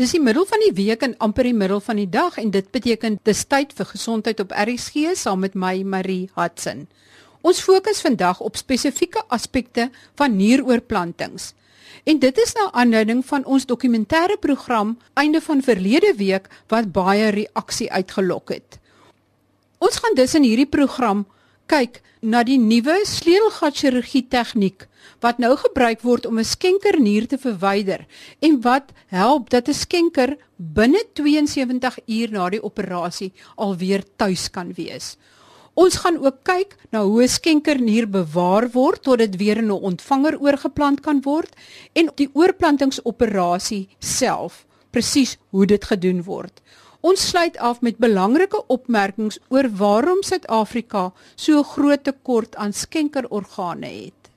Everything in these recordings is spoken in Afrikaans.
Dis die middel van die week en amper die middel van die dag en dit beteken dis tyd vir gesondheid op RSG saam met my Marie Hudson. Ons fokus vandag op spesifieke aspekte van nieroorplantings. En dit is na aanleiding van ons dokumentêre program einde van verlede week wat baie reaksie uitgelok het. Ons gaan dus in hierdie program kyk na die nuwe sleutelgatchirurgie tegniek wat nou gebruik word om 'n skenkernier te verwyder en wat help dat 'n skenker binne 72 uur na die operasie alweer tuis kan wees. Ons gaan ook kyk na hoe 'n skenkernier bewaar word tot dit weer in 'n ontvanger oorgeplant kan word en die oorplantingsoperasie self, presies hoe dit gedoen word. Ons sluit af met belangrike opmerkings oor waarom Suid-Afrika so groot tekort aan skenkerorgane het.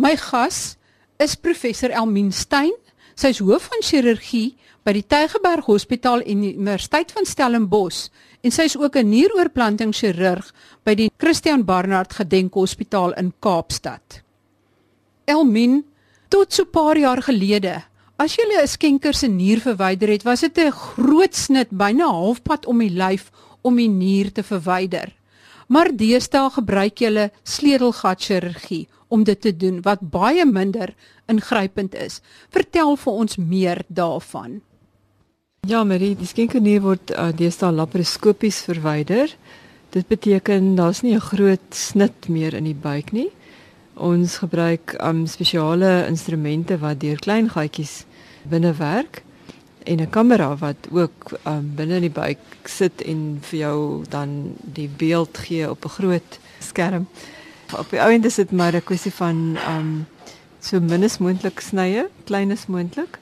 My gas is professor Elmien Stein. Sy is hoof van chirurgie by die Tygerberg Hospitaal en Universiteit van Stellenbosch en sy is ook 'n nieroorplantingschirurg by die Christian Barnard Gedenkhospitaal in Kaapstad. Elmien, tot so paar jaar gelede As jy 'n skenker se nier verwyder het, was dit 'n groot snit byna halfpad om die lyf om die nier te verwyder. Maar deesdae gebruik jy sleutelgatchirurgie om dit te doen wat baie minder ingrypend is. Vertel vir ons meer daarvan. Ja, Marie, die skenkernier word uh, deesdae laparoskopies verwyder. Dit beteken daar's nie 'n groot snit meer in die buik nie. Ons gebruik um spesiale instrumente wat deur klein gaatjies binne werk en 'n kamera wat ook um binne in die buik sit en vir jou dan die beeld gee op 'n groot skerm. Op die ouend is dit maar 'n kwessie van um so min as moontlik snye, klein as moontlik.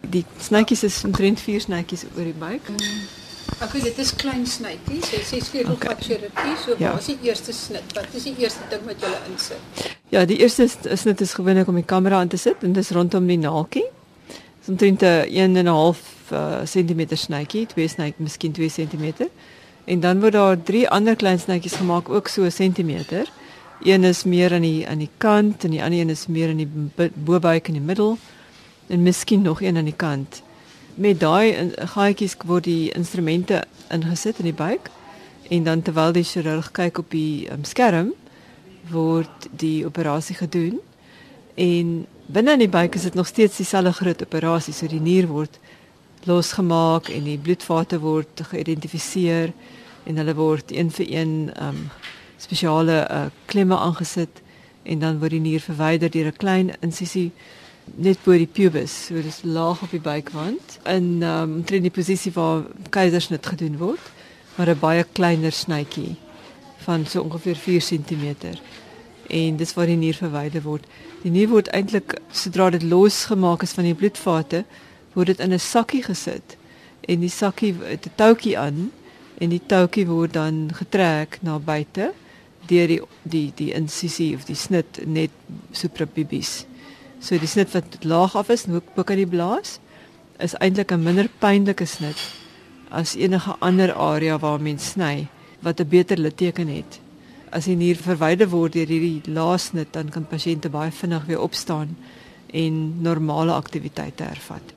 Die snytjies is omtrent 4 snytjies oor die buik. Mm. Ek weet dit is klein snytjies. Jy sê skielik okay. wat chirurgie, so ja. wat is die eerste snit? Wat is die eerste ding wat jy insit? Ja, die eerste snit is gewoonlik om die kamera aan te sit en dis rondom die naaltjie. Dis omtrent 'n 1 en 'n half cm snytjie, twee snytjies, miskien 2 cm. En dan word daar drie ander klein snytjies gemaak ook so 'n sentimeter. Een is meer aan die aan die kant en die ander een is meer in die bobuik in die middel en miskien nog een aan die kant met daai gaatjies word die instrumente ingesit in die buik en dan terwyl die chirurg kyk op die um, skerm word die operasie gedoen en binne in die buik is dit nog steeds dieselfde groot operasie so die nier word losgemaak en die bloedvate word geïdentifiseer en hulle word een vir een um, spesiale uh, klemme aangesit en dan word die nier verwyder deur 'n klein insisie net bo die pubis, so dis laag op die buikwand in ehm um, in die posisie waar keisersnit gedoen word, maar 'n baie kleiner snytjie van so ongeveer 4 cm. En dis waar die nier verwyder word. Die nier word eintlik sodra dit losgemaak is van die bloedvate, word dit in 'n sakkie gesit en die sakkie het 'n toutjie aan en die toutjie word dan getrek na buite deur die die die insisie of die snit net suprapubies. So die snit wat laag af is, ook bo kan die blaas is eintlik 'n minder pynlike snit as enige ander area waar mens sny wat 'n beter litteken het. As die nier verwyder word deur hierdie laassnit, dan kan pasiënte baie vinnig weer opstaan en normale aktiwiteite hervat.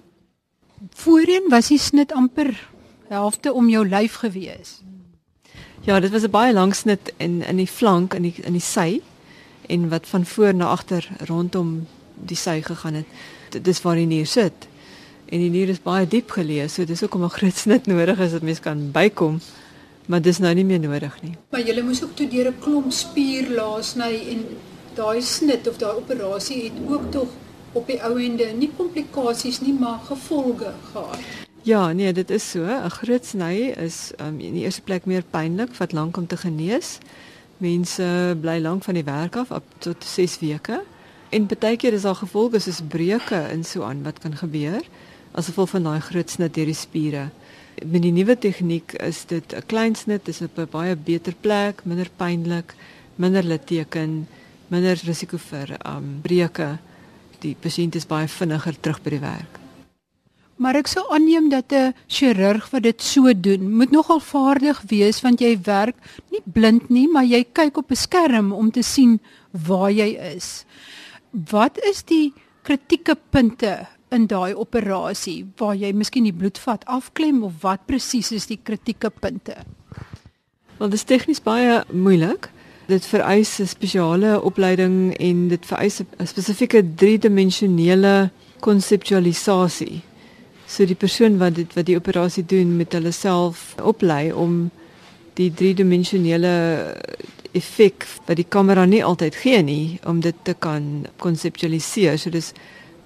Voorheen was die snit amper helfte om jou lyf gewees. Ja, dit was 'n baie lang snit in in die flank in die in die sy en wat van voor na agter rondom die sy gegaan het. Dis waar die nier sit. En die nier is baie diep geleë, so dis ook om 'n groot snit nodig is dat mens kan bykom. Maar dis nou nie meer nodig nie. Maar jy moes ook toe deur 'n klomp spier laas sny en daai snit of daai operasie het ook tog op die ou ende nie komplikasies nie, maar gevolge gehad. Ja, nee, dit is so. 'n Groot sny is um, in die eerste plek meer pynlik, vat lank om te genees. Mense bly lank van die werk af op tot 6 weke. En baie keer is daar gevolge soos breuke en so aan wat kan gebeur as gevolg van daai groot snit deur die spiere. Met die nuwe tegniek is dit 'n klein snit, dis op 'n baie beter plek, minder pynlik, minder litteken, minder risiko vir um breuke. Die pasiënt is baie vinniger terug by die werk. Maar ek sou aanneem dat 'n chirurg wat dit so doen, moet nogal vaardig wees want jy werk nie blind nie, maar jy kyk op 'n skerm om te sien waar jy is wat is die kritieke punte in daai operasie waar jy miskien die bloedvat afklem of wat presies is die kritieke punte? Want dit is tegnies baie moeilik. Dit vereis 'n spesiale opleiding en dit vereis 'n spesifieke driedimensionele konseptualisasie. So die persoon wat dit wat die operasie doen met hulle self oplei om die driedimensionele effek wat die kamera nie altyd gee nie om dit te kan konseptualiseer. So dis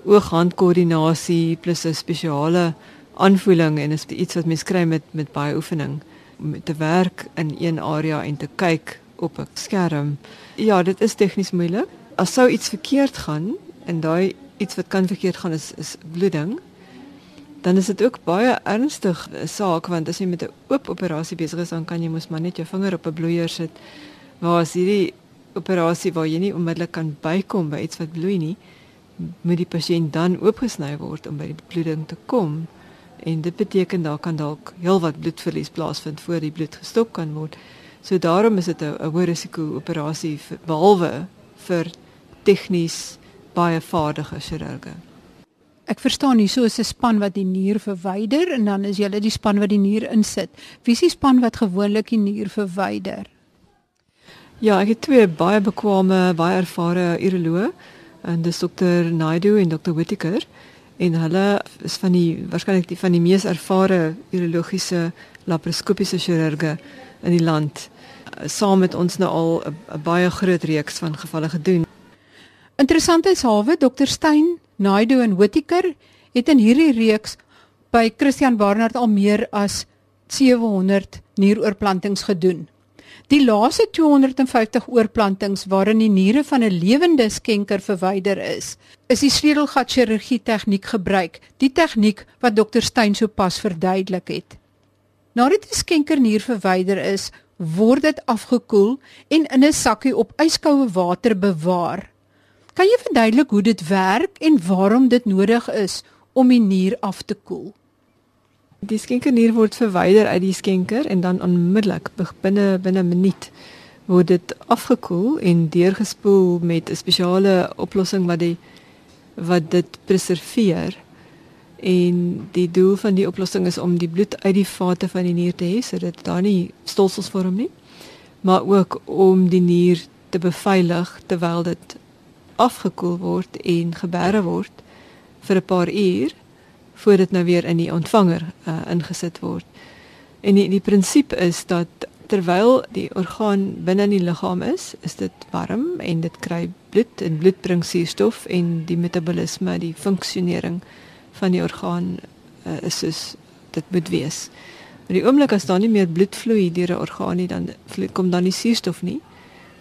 oog-hand-koördinasie plus 'n spesiale aanvoeling en is iets wat mens kry met met baie oefening om te werk in een area en te kyk op 'n skerm. Ja, dit is tegnies moeilik. As sou iets verkeerd gaan en daai iets wat kan verkeerd gaan is is bloeding, dan is dit ook baie ernstig 'n saak want as jy met 'n oop operasie besig is, dan kan jy mos maar net jou vinger op 'n bloeier sit. Maar as hierdie operasie waar jy nie onmiddellik kan bykom by iets wat bloei nie, moet die pasiënt dan oopgesny word om by die bloeding te kom. En dit beteken daar kan dalk heelwat bloedverlies plaasvind voor die bloed gestop kan word. So daarom is dit 'n hoë risiko operasie behalwe vir tegnies baie vaardige chirurge. Ek verstaan nie so is 'n span wat die nier verwyder en dan is jy die span wat die nier insit. Wie is die span wat gewoonlik die nier verwyder? Ja, ek het twee baie bekwame, baie ervare uroloë en dis dokter Naidu en dokter Whittaker en hulle is van die waarskynlik die van die mees ervare urologiese laparoskopiese chirurge in die land saam met ons nou al 'n baie groot reeks van gevalle gedoen. Interessant is hawe dokter Stein Naidu en Whittaker het in hierdie reeks by Christian Barnard al meer as 700 nieroorplantings gedoen. Die laaste 250 oorplantings waarin die niere van 'n lewende skenker verwyder is, is die sleutelgat chirurgie tegniek gebruik, die tegniek wat dokter Stein sopas verduidelik het. Nadat die skenker nier verwyder is, word dit afgekoel en in 'n sakkie op yskoue water bewaar. Kan jy verduidelik hoe dit werk en waarom dit nodig is om die nier af te koel? Die skenkernier word verwyder uit die skenker en dan onmiddellik binne binne 'n minuut word dit afgekoel en deurgespoel met 'n spesiale oplossing wat die wat dit preserveer. En die doel van die oplossing is om die bloed uit die vate van die nier te hê sodat daar nie stolsels vorm nie, maar ook om die nier te beveilig terwyl dit afgekoel word en geberre word vir 'n paar uur voor dit nou weer in die ontvanger uh, ingesit word. En die die prinsip is dat terwyl die orgaan binne in die liggaam is, is dit warm en dit kry bloed en bloed bring suurstof en die metabolisme, die funksionering van die orgaan uh, is soos dit moet wees. Maar die oomblik as daar nie meer bloed vloei deur 'n orgaan nie, dan kom dan nie suurstof nie.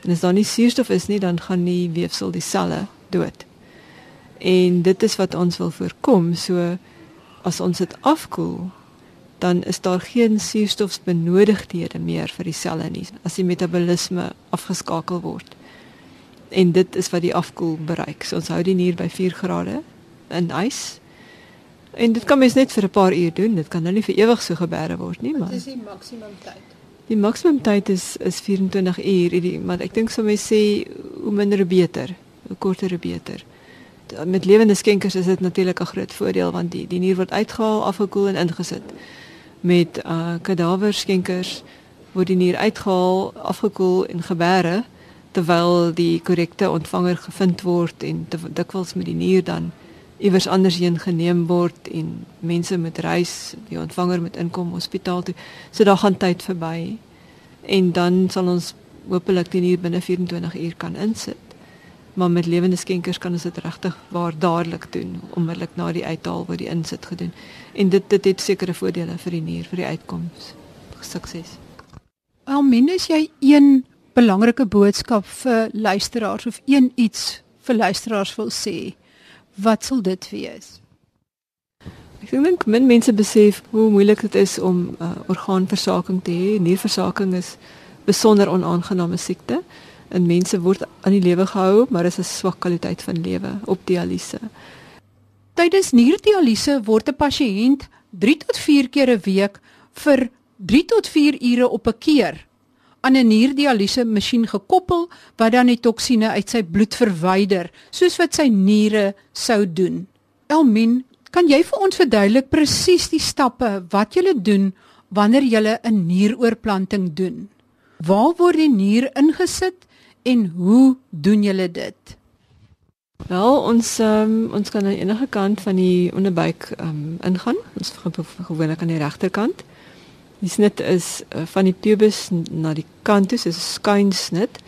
En as daar nie suurstof is nie, dan gaan die weefsel die selle dood. En dit is wat ons wil voorkom. So as ons dit afkoel, dan is daar geen suurstofbenodigdhede meer vir die selle nie as die metabolisme afgeskakel word. En dit is wat die afkoel bereik. So ons hou die nier by 4 grade in ys. En dit kan mens net vir 'n paar uur doen. Dit kan nou nie vir ewig so gebeere word nie, maar Wat is die maksimum tyd? Die maksimum tyd is is 24 uur, maar ek dink sou mens sê hoe minder hoe beter, hoe korter hoe beter. Met lewende skenkers is dit natuurlik 'n groot voordeel want die die nier word uitgehaal, afgekoel en ingesit. Met uh kadaver skenkers word die nier uitgehaal, afgekoel en geberre terwyl die korrekte ontvanger gevind word en dikwels met die nier dan iewers anders heen geneem word en mense met reis, die ontvanger met inkom hospitaal toe. So daar gaan tyd verby. En dan sal ons hopelik die hier binne 24 uur kan insit. Maar met lewende skenkers kan ons dit regtig waar dadelik doen, onmiddellik na die uithaal word die insit gedoen. En dit dit het sekere voordele vir die nier vir die uitkoms. Sukses. Alminus jy een belangrike boodskap vir luisteraars of een iets vir luisteraars wil sê wat sal dit wees? Ek dink min mense besef hoe moeilik dit is om uh, orgaanversaking te hê. Nierversaking is besonder onaangename siekte en mense word aan die lewe gehou, maar is 'n swak kwaliteit van lewe op dialyse. Tydens nierdialyse word 'n pasiënt 3 tot 4 keer 'n week vir 3 tot 4 ure op 'n keer aan 'n nierdialyse masjien gekoppel wat dan die toksine uit sy bloed verwyder, soos wat sy niere sou doen. Elmien, Kan jy vir ons verduidelik presies die stappe wat jy doen wanneer jy 'n nieroorplanting doen? Waar word die nier ingesit en hoe doen julle dit? Wel, ons um, ons kan aan enige kant van die onderbuik um, ingaan. Ons gewoonlik aan die regterkant. Die snit is uh, van die pubis na die kant toe, is 'n skuin snit.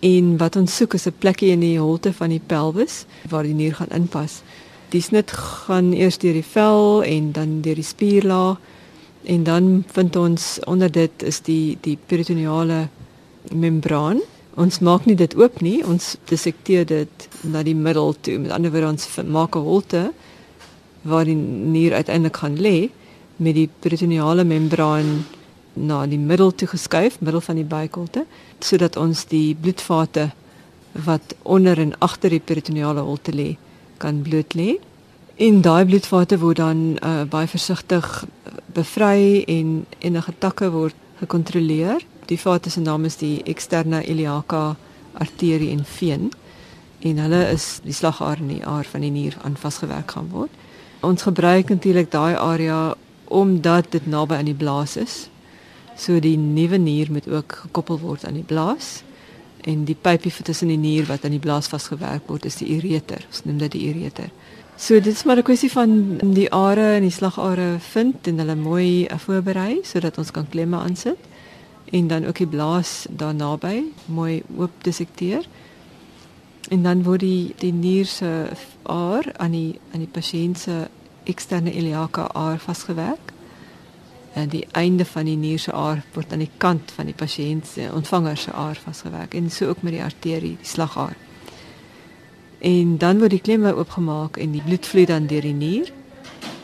En wat ons soek is 'n plekkie in die holte van die pelvis waar die nier gaan inpas. Die snit gaan eers deur die vel en dan deur die spierlaag en dan vind ons onder dit is die die peritoneale membraan Ons maak nie dit oop nie, ons dissekteer dit na die middel toe. Met ander woorde ons maak 'n holte waar die nier uiteindelik gaan lê met die peritoneale membraan na die middel toe geskuif, middel van die buikholte, sodat ons die bloedvate wat onder en agter die peritoneale holte lê, kan bloot lê. En daai bloedvate word dan uh, baie versigtig bevry en enige takke word gekontroleer die vaat se naam is die eksterne iliaca arterie en veen en hulle is die slagaar in die aar van die nier aan vasgewerk gaan word. Ons gebruik natuurlik daai area omdat dit naby aan die blaas is. So die nuwe nier moet ook gekoppel word aan die blaas en die pypie vir tussen die nier wat aan die blaas vasgewerk word is die ureter. Ons noem dit die ureter. So dit is maar 'n kwessie van die are en die slagare vind en hulle mooi voorberei sodat ons kan klemme aansit en dan ook die blaas daar naby mooi oop dissekteer. En dan word die die nier se aar aan die aan die pasiënt se eksterne iliaca aar vasgewerk. En die einde van die nier se aar word aan die kant van die pasiënt se ontvanger se aar vasgewerk en so ook met die arterie, die slagaar. En dan word die klemme oopgemaak en die bloed vloei dan deur die nier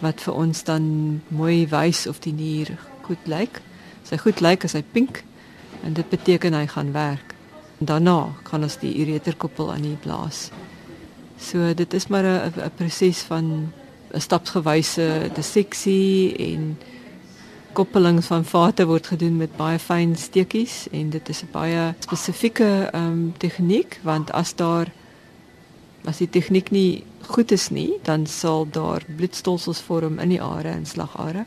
wat vir ons dan mooi wys of die nier goed lyk sy goed lyk as hy pink en dit beteken hy gaan werk. En daarna gaan ons die ureterkoppel aan die blaas. So dit is maar 'n proses van 'n stapsgewyse disseksie en koppelings van vate word gedoen met baie fyn steekies en dit is 'n baie spesifieke ehm um, tegniek want as daar as die tegniek nie goed is nie, dan sal daar bloedstolsels vorm in die are en slagare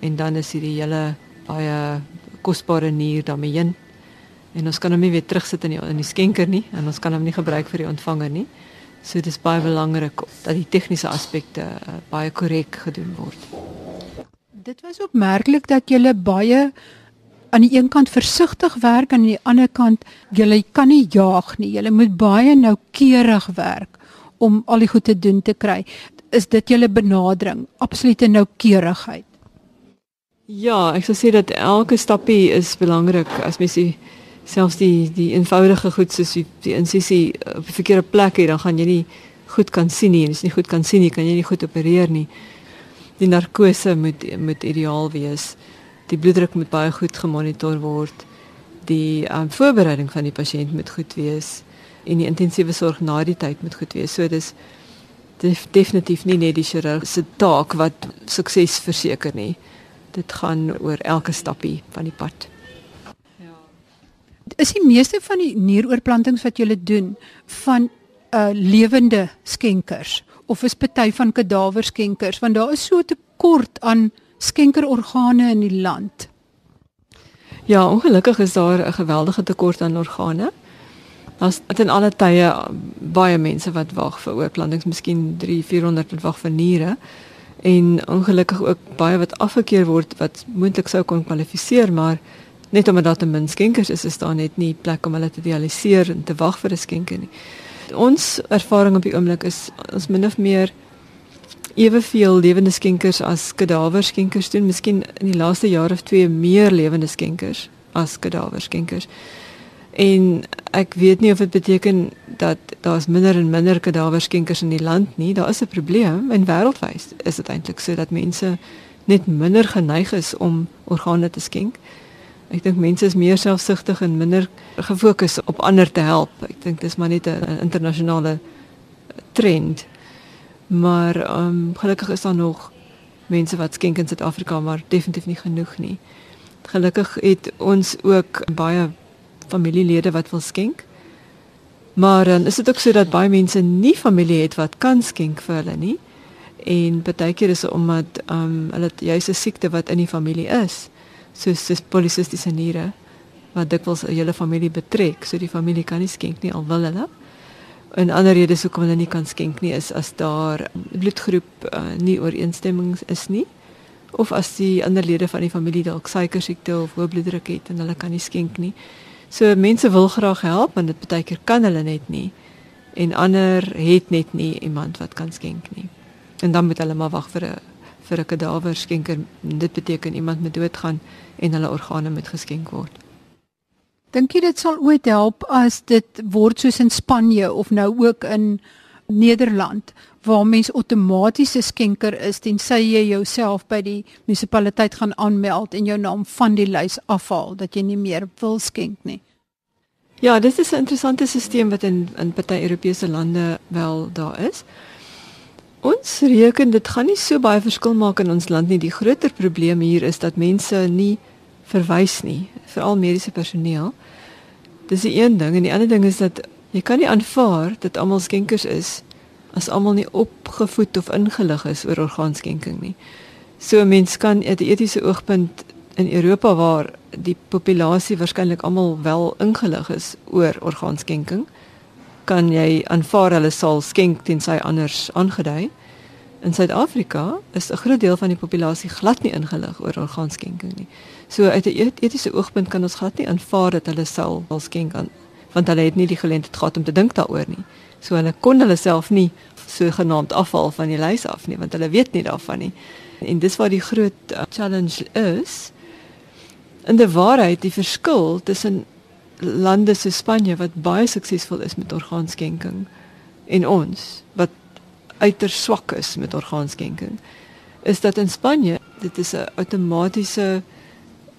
en dan is hierdie hele baie kosbare nier daarmee heen. En ons kan hom nie weer terugsit in die in die skenker nie en ons kan hom nie gebruik vir die ontvanger nie. So dit is baie belangrik dat die tegniese aspekte uh, baie korrek gedoen word. Dit was opmerklik dat jy baie aan die een kant versigtig werk en aan die ander kant jy kan nie jaag nie. Jy moet baie noukeurig werk om al die goed te doen te kry. Is dit julle benadering? Absolute noukeurigheid. Ja, ek sou sê dat elke stappie is belangrik as mens die selfs die die eenvoudige goed soos die, die insisie op die verkeerde plek het, dan gaan jy nie goed kan sien nie. As jy nie goed kan sien nie, kan jy nie goed opereer nie. Die narkose moet moet ideaal wees. Die bloeddruk moet baie goed gemonitor word. Die um, voorbereiding van die pasiënt moet goed wees en die intensiewe sorg na die tyd moet goed wees. So dis def, definitief nie net die chirurg se taak wat sukses verseker nie dit gaan oor elke stappie van die pad. Ja. Is die meeste van die nieroorplantings wat jy doen van uh lewende skenkers of is party van kadaver skenkers want daar is so tekort aan skenkerorgane in die land. Ja, ongelukkig is daar 'n geweldige tekort aan organe. Daar's in alle tye baie mense wat wag vir oorplantings, miskien 3, 400 wat wag vir niere en ongelukkig ook baie wat afgekeur word wat moontlik sou kon kwalifiseer maar net omdat daar te min skenkers is is daar net nie plek om hulle te dialiseer en te wag vir 'n skenker nie. Ons ervaring op die oomblik is ons min of meer eweveel lewende skenkers as kadaver skenkers doen, miskien in die laaste jaar of twee meer lewende skenkers as kadaver skenkers. En ek weet nie of dit beteken dat daar's minder en minder kadaverskenkers in die land nie. Daar is 'n probleem en wêreldwyd is dit eintlik so dat mense net minder geneig is om organe te skenk. Ek dink mense is meer selfsugtig en minder gefokus op ander te help. Ek dink dis maar net 'n internasionale trend. Maar ehm um, gelukkig is daar nog mense wat skenk in Suid-Afrika, maar definitief nie genoeg nie. Gelukkig het ons ook baie familielede wat wil skenk. Maar dan is dit ook so dat baie mense nie familie het wat kan skenk vir hulle nie. En partykeer is dit omdat ehm um, hulle juis 'n siekte wat in die familie is, soos dis polisistiese niere wat dikwels 'n hele familie betrek, so die familie kan nie skenk nie al wil hulle. En ander redes hoekom hulle nie kan skenk nie is as daar bloedgroep uh, nie ooreenstemming is nie of as die ander lede van die familie dalk suiker siekte of hoë bloeddruk het en hulle kan nie skenk nie. So mense wil graag help, maar dit baie keer kan hulle net nie. En ander het net nie iemand wat kan skenk nie. En dan moet hulle maar wag vir 'n vir 'n kadaver skenker. Dit beteken iemand moet doodgaan en hulle organe moet geskenk word. Dink jy dit sal ooit help as dit word soos in Spanje of nou ook in Nederland waar mens outomaties 'n skenker is tensy jy jouself by die munisipaliteit gaan aanmeld en jou naam van die lys afhaal dat jy nie meer wil skenk nie. Ja, dit is 'n interessante stelsel wat in in baie Europese lande wel daar is. Ons reken dit gaan nie so baie verskil maak in ons land nie. Die groter probleem hier is dat mense nie verwys nie, veral mediese personeel. Dis die een ding en die ander ding is dat jy kan nie aanvaar dat almal skenkers is as almal nie opgevoed of ingelig is oor orgaanskenking nie. So mense kan uit 'n etiese oogpunt in Europa waar die populasie waarskynlik almal wel ingelig is oor orgaanskenking, kan jy aanvaar hulle sal skenk tensy anders aangedui. In Suid-Afrika is 'n groot deel van die populasie glad nie ingelig oor orgaanskenking nie. So uit 'n etiese oogpunt kan ons glad nie aanvaar dat hulle sal wil skenk aan want hulle het nie die geleentheid gehad om te dink daaroor nie. So hulle kon hulle self nie so genaamd afval van die lys af nie want hulle weet nie daarvan nie. En dis waar die groot uh, challenge is. In die waarheid die verskil tussen lande so Spanje wat baie suksesvol is met orgaanskenking en ons wat uiters swak is met orgaanskenking is dat in Spanje dit is 'n outomatiese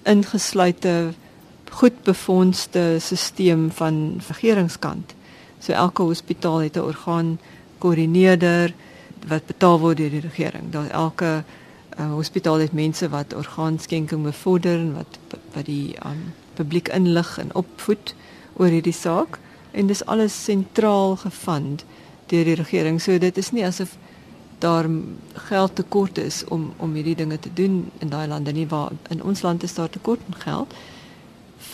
ingesluite goed befondste stelsel van regeringskant. So elke hospitaal het 'n orgaan koördineerder wat betaal word deur die regering. Daar elke uh, hospitaal het mense wat orgaanskenking bevorder en wat wat die um, publiek inlig en opvoed oor hierdie saak en dis alles sentraal gefund deur die regering. So dit is nie asof daar geld tekort is om om hierdie dinge te doen in daai lande nie waar in ons land is daar tekort aan geld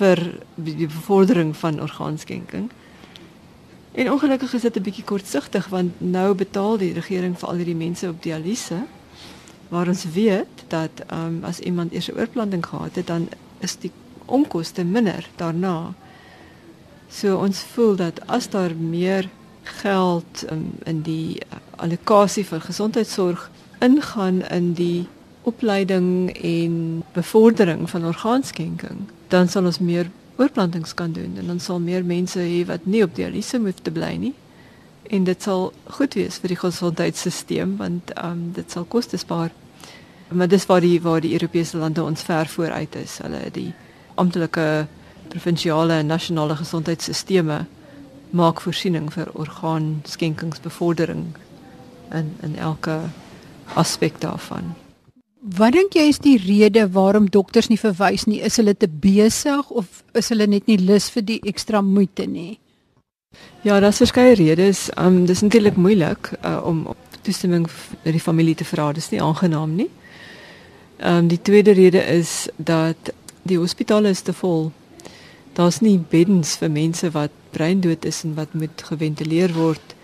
vir die bevordering van orgaanskenking. En ongelukkig is dit 'n bietjie kortsigtig want nou betaal die regering vir al hierdie mense op dialyse waar ons weet dat ehm um, as iemand eers 'n oorplanting gehad het dan is die onkoste minder daarna. So ons voel dat as daar meer geld um, in die allocasie vir gesondheidsorg ingaan in die opleiding en bevordering van orgaanskenking, dan sal ons meer oorplantings kan doen en dan sal meer mense hê wat nie op dialyse moet te bly nie. En dit sal goed wees vir die gesondheidstelsel want ehm um, dit sal koste spaar. Maar dis waar die waar die Europese lande ons ver vooruit is. Hulle die amptelike provinsiale en nasionale gesondheidstelsels maak voorsiening vir orgaanskenkingsbevordering in in elke aspek daarvan. Wat dink jy is die rede waarom dokters nie verwys nie? Is hulle te besig of is hulle net nie lus vir die ekstra moeite nie? Ja, daar's verskeie redes. Um dis natuurlik moeilik uh, om toestemming vir die familie te vra. Dis nie aangenaam nie. Um die tweede rede is dat die hospitale is te vol. Daar's nie beddens vir mense wat breindood is en wat moet geventileer word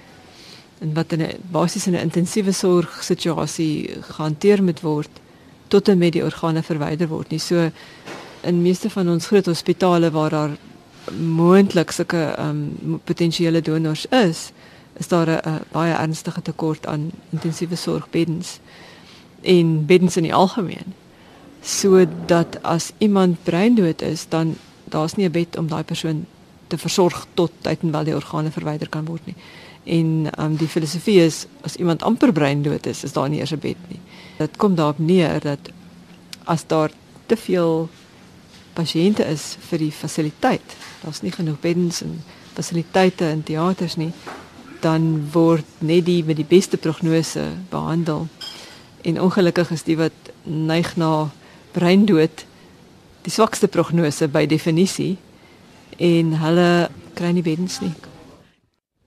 en wat in 'n basies in 'n intensiewe sorg situasie gehanteer moet word tot en met die organe verwyder word nie. So in meeste van ons groot hospitale waar daar moontlik sulke ehm um, potensiële donors is, is daar 'n baie ernstige tekort aan intensiewe sorgbeddens en beddens in die algemeen. So dat as iemand breindood is, dan daar's nie 'n bed om daai persoon te versorg tot wel die organe verwyder kan word nie. En um, die filosofie is as iemand amper breindood is, is daar nie eers 'n bed nie. Dit kom daarop neer dat as daar te veel pasiënte is vir die fasiliteit, daar's nie genoeg beddens en fasiliteite in teaters nie, dan word net die met die beste prognose behandel. En ongelukkig is die wat neig na breindood die swakste prognose by definisie en hulle kry nie beddens nie.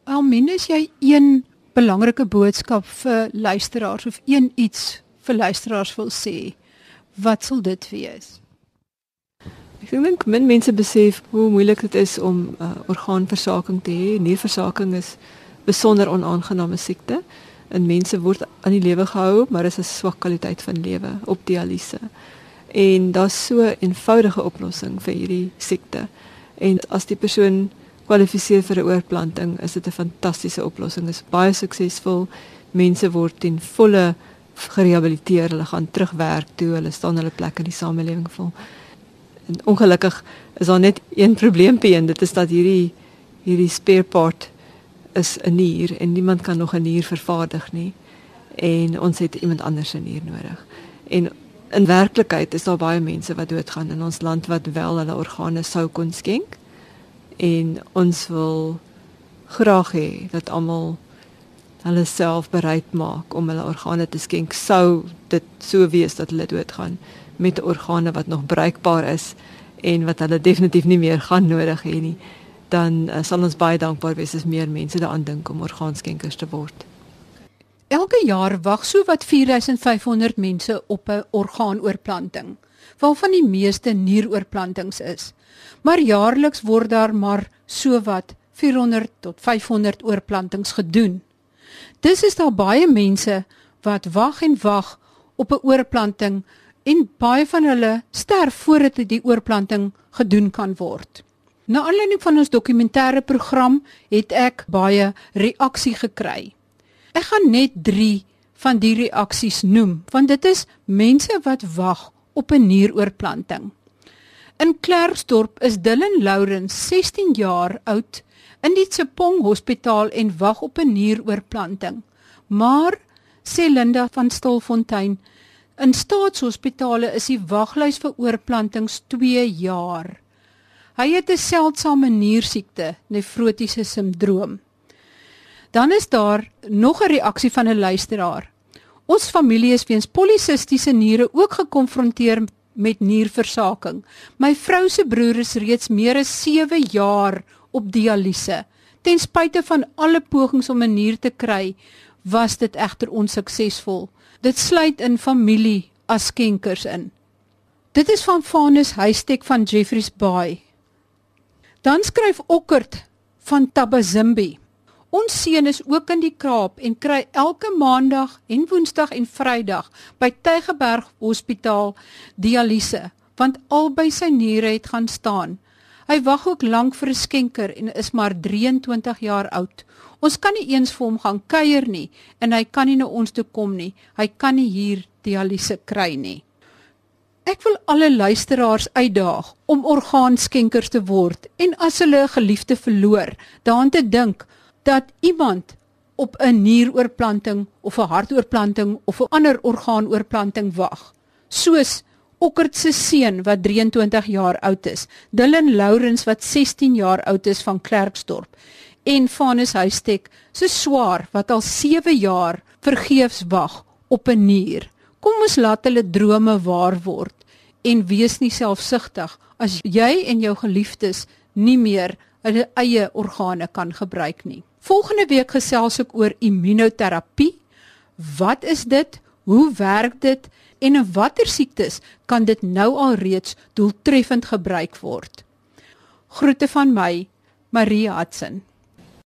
Al minus jy een belangrike boodskap vir luisteraars of een iets vir luisteraars wil sê, wat sal dit wees? Ek dink min mense besef hoe moeilik dit is om uh, orgaanversaking te hê. Nierversaking is besonder onaangename siekte. En mense word aan die lewe gehou, maar is 'n swak kwaliteit van lewe op dialyse. En daar's so 'n eenvoudige oplossing vir hierdie siekte. En as die persoon kwalifiseer vir 'n oorplanting, is dit 'n fantastiese oplossing. Dit is baie suksesvol. Mense word ten volle gerehabiliteer. Hulle gaan terugwerk toe. Hulle staan hulle plek in die samelewing vol. En ongelukkig is daar net een probleempie en dit is dat hierdie hierdie spare part is 'n nier en niemand kan nog 'n nier vervaardig nie. En ons het iemand anders 'n nier nodig. En in werklikheid is daar baie mense wat doodgaan in ons land wat wel hulle organe sou kon skenk. En ons wil graag hê dat almal hulle self bereid maak om hulle organe te skenk sou dit so wees dat hulle doodgaan met organe wat nog bruikbaar is en wat hulle definitief nie meer gaan nodig hê nie dan uh, sal ons baie dankbaar wees as meer mense daaraan dink om orgaanskenkers te word. Elke jaar wag so wat 4500 mense op 'n orgaanoorplanting, waarvan die meeste nieroorplantings is. Maar jaarliks word daar maar so wat 400 tot 500 oorplantings gedoen. Dis is daar baie mense wat wag en wag op 'n oorplanting en baie van hulle sterf voordat die oorplanting gedoen kan word. Na aanleiding van ons dokumentêre program het ek baie reaksie gekry. Ek gaan net 3 van die reaksies noem, want dit is mense wat wag op 'n nieroorplanting. In Klerksdorp is Dylan Lourens 16 jaar oud in die Tsepong Hospitaal en wag op 'n nieroorplanting. Maar sê Linda van Stilfontein, in staatshospitale is die waglys vir oorplantings 2 jaar. Hy het 'n seldsame niersiekte, nefrotiese sindroom. Dan is daar nog 'n reaksie van 'n luisteraar. Ons familie is weens polisistiese niere ook gekonfronteer met nierversaking. My vrou se broer is reeds meer as 7 jaar op dialyse. Ten spyte van alle pogings om 'n nier te kry, was dit egter onsuksesvol. Dit sluit in familie as skenkers in. Dit is van Vanus Huystek van Jeffreys Bay. Dan skryf Okkert van Tabazimbi. Ons seun is ook in die Kaap en kry elke maandag en woensdag en vrydag by Tygerberg Hospitaal dialyse want albei sy niere het gaan staan. Hy wag ook lank vir 'n skenker en is maar 23 jaar oud. Ons kan nie eens vir hom gaan kuier nie en hy kan nie na ons toe kom nie. Hy kan nie hier dialyse kry nie. Ek wil alle luisteraars uitdaag om orgaanskenkers te word en as hulle 'n geliefde verloor, daaraan te dink dat iemand op 'n nieroorplanting of 'n hartoorplanting of 'n ander orgaanoorplanting wag. Soos Okkert se seun wat 23 jaar oud is, Dylan Lourens wat 16 jaar oud is van Klerksdorp en Vanus Huystek se swaar wat al 7 jaar vergeefs wag op 'n nier. Kom ons laat hulle drome waar word en wees nie selfsugtig as jy en jou geliefdes nie meer hulle eie organe kan gebruik nie. Volgende week gesels ek oor immunoterapie. Wat is dit? Hoe werk dit? En in watter siektes kan dit nou al reeds doeltreffend gebruik word? Groete van my, Marie Hudson.